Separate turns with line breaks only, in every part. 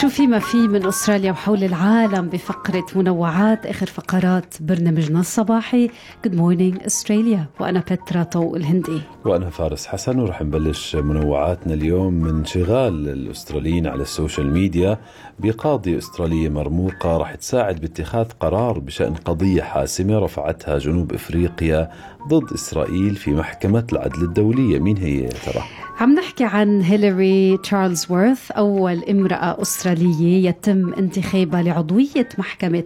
شو في ما في من أستراليا وحول العالم بفقرة منوعات آخر فقرات برنامجنا الصباحي. Good Morning Australia وأنا بترا طوق الهندي.
وأنا فارس حسن ورح نبلش منوعاتنا اليوم من انشغال الأستراليين على ال social media بقاضية أسترالية مرموقة رح تساعد باتخاذ قرار بشأن قضية حاسمة رفعتها جنوب إفريقيا ضد إسرائيل في محكمة العدل الدولية. مين هي يا ترى؟
عم نحكي عن هيلاري تشارلز وورث أول امرأة أسترالية يتم انتخابها لعضوية محكمة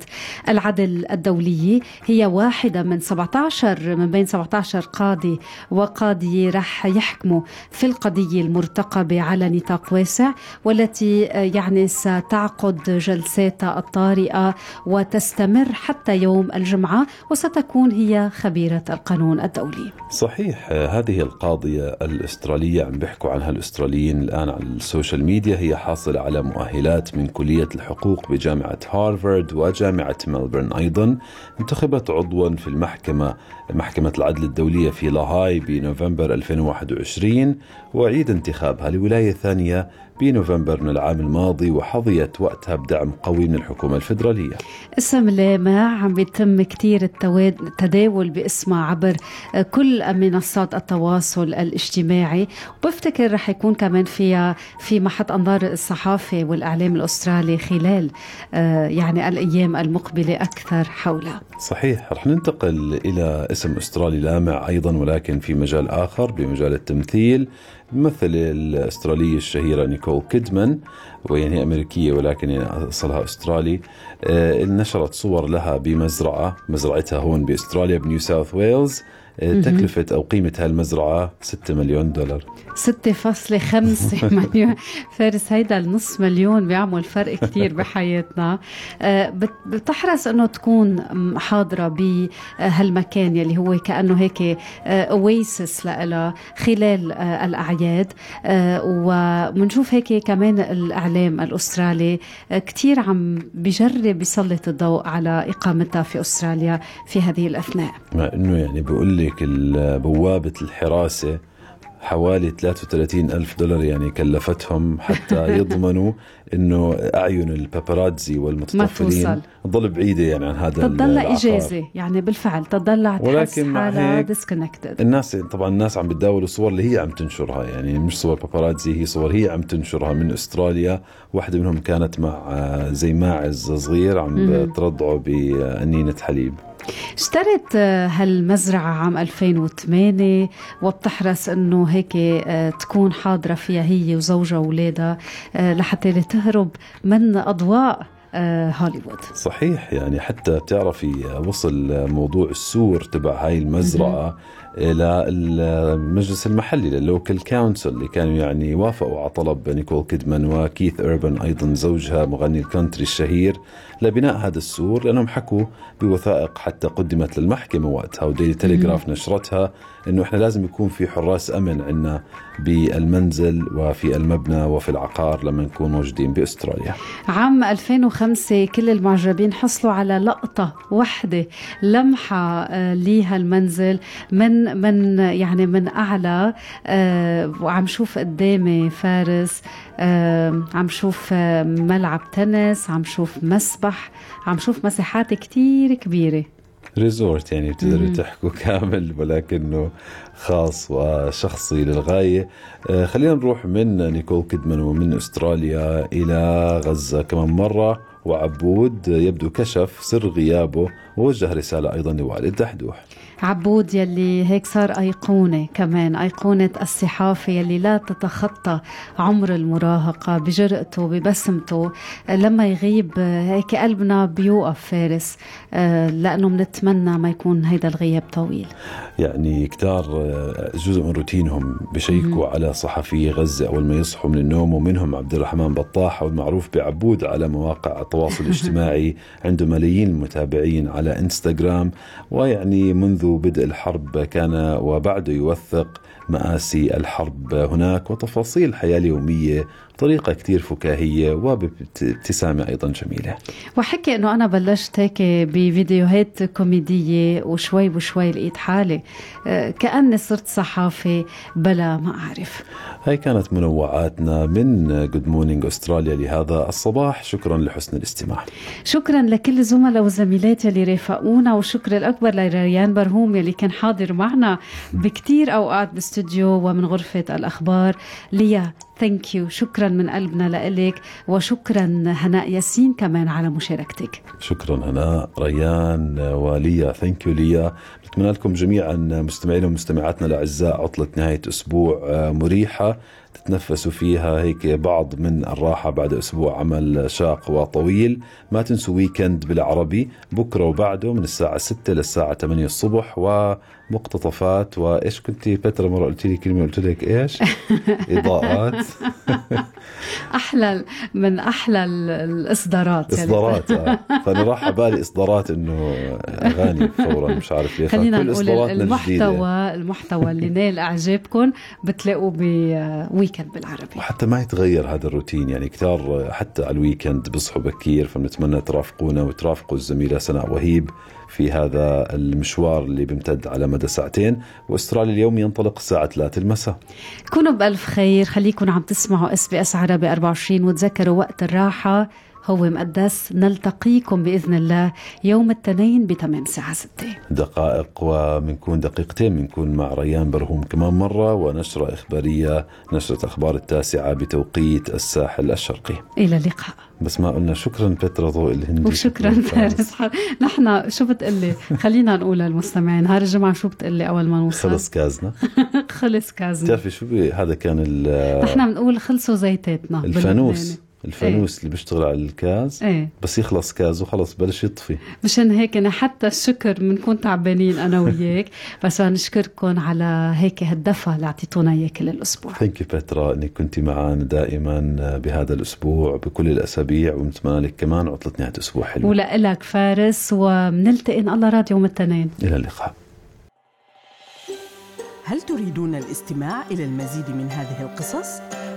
العدل الدولية. هي واحدة من 17 من بين 17 قاضي وقاضية رح يحكموا في القضية المرتقبة على نطاق واسع والتي يعني ستعقد جلساتها الطارئة وتستمر حتى يوم الجمعة وستكون هي خبيرة القانون الدولي.
صحيح هذه القاضية الأسترالية بيحكوا عنها الأستراليين الآن على ال social media. هي حاصلة على مؤهلات من كلية الحقوق بجامعة هارفارد وجامعة ملبورن أيضا. انتخبت عضوا في المحكمة محكمة العدل الدولية في لاهاي بنوفمبر 2021 وعيد انتخابها لولاية ثانية بنوفمبر من العام الماضي وحظيت وقتها بدعم قوي من الحكومة الفيدرالية.
اسم لامع عم بيتم كتير التداول باسمها عبر كل منصات التواصل الاجتماعي. وبفتكر رح يكون كمان فيها في محط أنظار الصحافة والإعلام الأسترالي خلال يعني الأيام المقبلة أكثر حولها.
صحيح رح ننتقل إلى اسم أسترالي لامع أيضا ولكن في مجال آخر بمجال التمثيل الممثلة الأسترالية الشهيرة نيكول كيدمان وهي أمريكية ولكن يعني أصلها أسترالي. آه نشرت صور لها بمزرعة مزرعتها هون بأستراليا بنيو ساوث ويلز. تكلفة أو قيمة هالمزرعة 6 مليون دولار.
6.5 مليون. فارس هيدا النص مليون بيعمل فرق كتير بحياتنا. بتحرص إنه تكون حاضرة بهالمكان يلي هو كأنه هيك اويسس لها خلال الأعياد. وبنشوف هيك كمان الإعلام الأسترالي كتير عم بجرب يسلط الضوء على إقامتها في أستراليا في هذه الأثناء.
مع أنه يعني بقول لك بوابة الحراسة حوالي 33 ألف دولار يعني كلفتهم حتى يضمنوا إنه أعين الباباراتزي والمتطفلين تضل بعيدة يعني عن هذا
تضل إجازة يعني بالفعل تضل
ولكن هيك
ديسكونكتد
الناس طبعا الناس عم بتداولوا الصور اللي هي عم تنشرها يعني مش صور باباراتزي هي صور هي عم تنشرها من أستراليا. واحدة منهم كانت مع زي ماعز صغير عم بترضعه بأنينة حليب.
اشترت هالمزرعة عام 2008 وبتحرص إنه هيك تكون حاضرة فيها هي وزوجها وأولادها لحتى تهرب من أضواء هوليوود.
صحيح يعني حتى بتعرفي وصل موضوع السور تبع هاي المزرعة إلى المجلس المحلي لل local council اللي كانوا يعني وافقوا على طلب نيكول كيدمان وكيث ايربن أيضا زوجها مغني ال country الشهير لبناء هذا السور لأنهم حكوا بوثائق حتى قدمت للمحكمة وقتها وديلي تليجراف نشرتها إنه إحنا لازم يكون في حراس أمن عندنا بالمنزل وفي المبنى وفي العقار لما نكون موجودين بأستراليا.
عام 2005 كل المعجبين حصلوا على لقطة واحدة لمحة لها المنزل من من يعني من أعلى وعم شوف قدامي فارس عم شوف ملعب تنس عم شوف مسبح عم شوف مساحات كتير كبيرة.
resort يعني بتقدروا تحكوا كامل ولكنه خاص وشخصي للغاية. خلينا نروح من نيكول كيدمان ومن أستراليا إلى غزة. كمان مرة وعبود يبدو كشف سر غيابه ووجه رسالة أيضا لوائل دحدوح.
عبود يلي هيك صار أيقونة كمان أيقونة الصحافة يلي لا تتخطى عمر المراهقة بجرأته ببسمته لما يغيب هيك قلبنا بيوقف فارس لأنه بنتمنى ما يكون هيدا الغياب طويل.
يعني كتار جزء من روتينهم بشيكوا على صحفي غزة أول ما يصحوا من النوم ومنهم عبد الرحمن بطاح والمعروف بعبود على مواقع التواصل الاجتماعي عنده ملايين المتابعين على إنستغرام ويعني منذ بدء الحرب كان وبعده يوثق مآسي الحرب هناك وتفاصيل الحياة اليومية بطريقة كتير فكاهية وبابتسامة أيضا جميلة.
وحكي أنه أنا بلشت هيك بفيديوهات كوميدية وشوي وشوي لقيت حالي. آه، كأني صرت صحافي بلا ما أعرف.
هاي كانت منوعاتنا من Good Morning Australia لهذا الصباح. شكرا لحسن الاستماع.
شكرا لكل الزملاء والزميلات يلي رافقونا والشكر الأكبر لريان برهوم يلي كان حاضر معنا بكتير أوقات باستوديو ومن غرفة الأخبار. ليا thank you شكرا من قلبنا لإلك وشكرا هناء ياسين كمان على مشاركتك.
شكرا هناء. ريان وليا thank you ليا. نتمنى لكم جميعا مستمعينا ومستمعاتنا الأعزاء عطلة نهاية أسبوع مريحة. تتنفسوا فيها هيك بعض من الراحة بعد أسبوع عمل شاق وطويل. ما تنسوا weekend بالعربي بكرة وبعده من الساعة 6 للساعة 8 الصبح. ومقتطفات وإيش كنت بترا مرة قلت لي كلمة قلت لك إيش؟ إضاءات.
أحلى من أحلى الإصدارات
إصدارات آه. فأنا راح على بالي إصدارات إنه أغاني فورا مش عارف ليش
خلينا نقول المحتوى المحتوى اللي نال إعجابكم بتلاقوه ب weekend بالعربي.
وحتى ما يتغير هذا الروتين يعني كتار حتى على ال weekend بيصحوا بكير فبنتمنى ترافقونا وترافقوا الزميلة سناء وهيب. في هذا المشوار اللي بيمتد على مدى ساعتين. وأستراليا اليوم ينطلق الساعة 3 المساء.
كونوا بألف خير. خليكم عم تسمعوا SBS عربي 24 وتذكروا وقت الراحة. هو مقدس. نلتقيكم بإذن الله يوم الاثنين بتمام الساعة 6
دقائق ومنكون دقيقتين بنكون مع ريان برهوم كمان مرة ونشرة إخبارية نشرة أخبار التاسعة بتوقيت الساحل الشرقي.
إلى اللقاء.
بس ما قلنا شكرا بترا ضوء الهندي.
وشكرا فارس. نحن شو بتقلي؟ خلينا نقول للمستمعين نهار الجمعة شو بتقلي أول ما نوصل؟
خلص كازنا.
خلص كازنا.
بتعرفي شو هذا كان
نحن بنقول خلصوا زيتاتنا
الفانوس. الفانوس إيه؟ اللي بيشتغل على الكاز
إيه؟
بس يخلص كازه خلص بلش يطفي
مشان هيك أنا حتى الشكر بنكون تعبانين أنا وياك بس نشكركم على هيك هالدفى اللي أعطيتونا اياه كل الأسبوع
Thank you بترا إنك كنت معنا دائما بهذا الأسبوع بكل الأسابيع ونتمنى لك كمان عطلة نهاية أسبوع حلوة
ولك فارس وبنلتقي إن الله راد يوم الاثنين
إلى اللقاء
هل تريدون الاستماع إلى المزيد من هذه القصص؟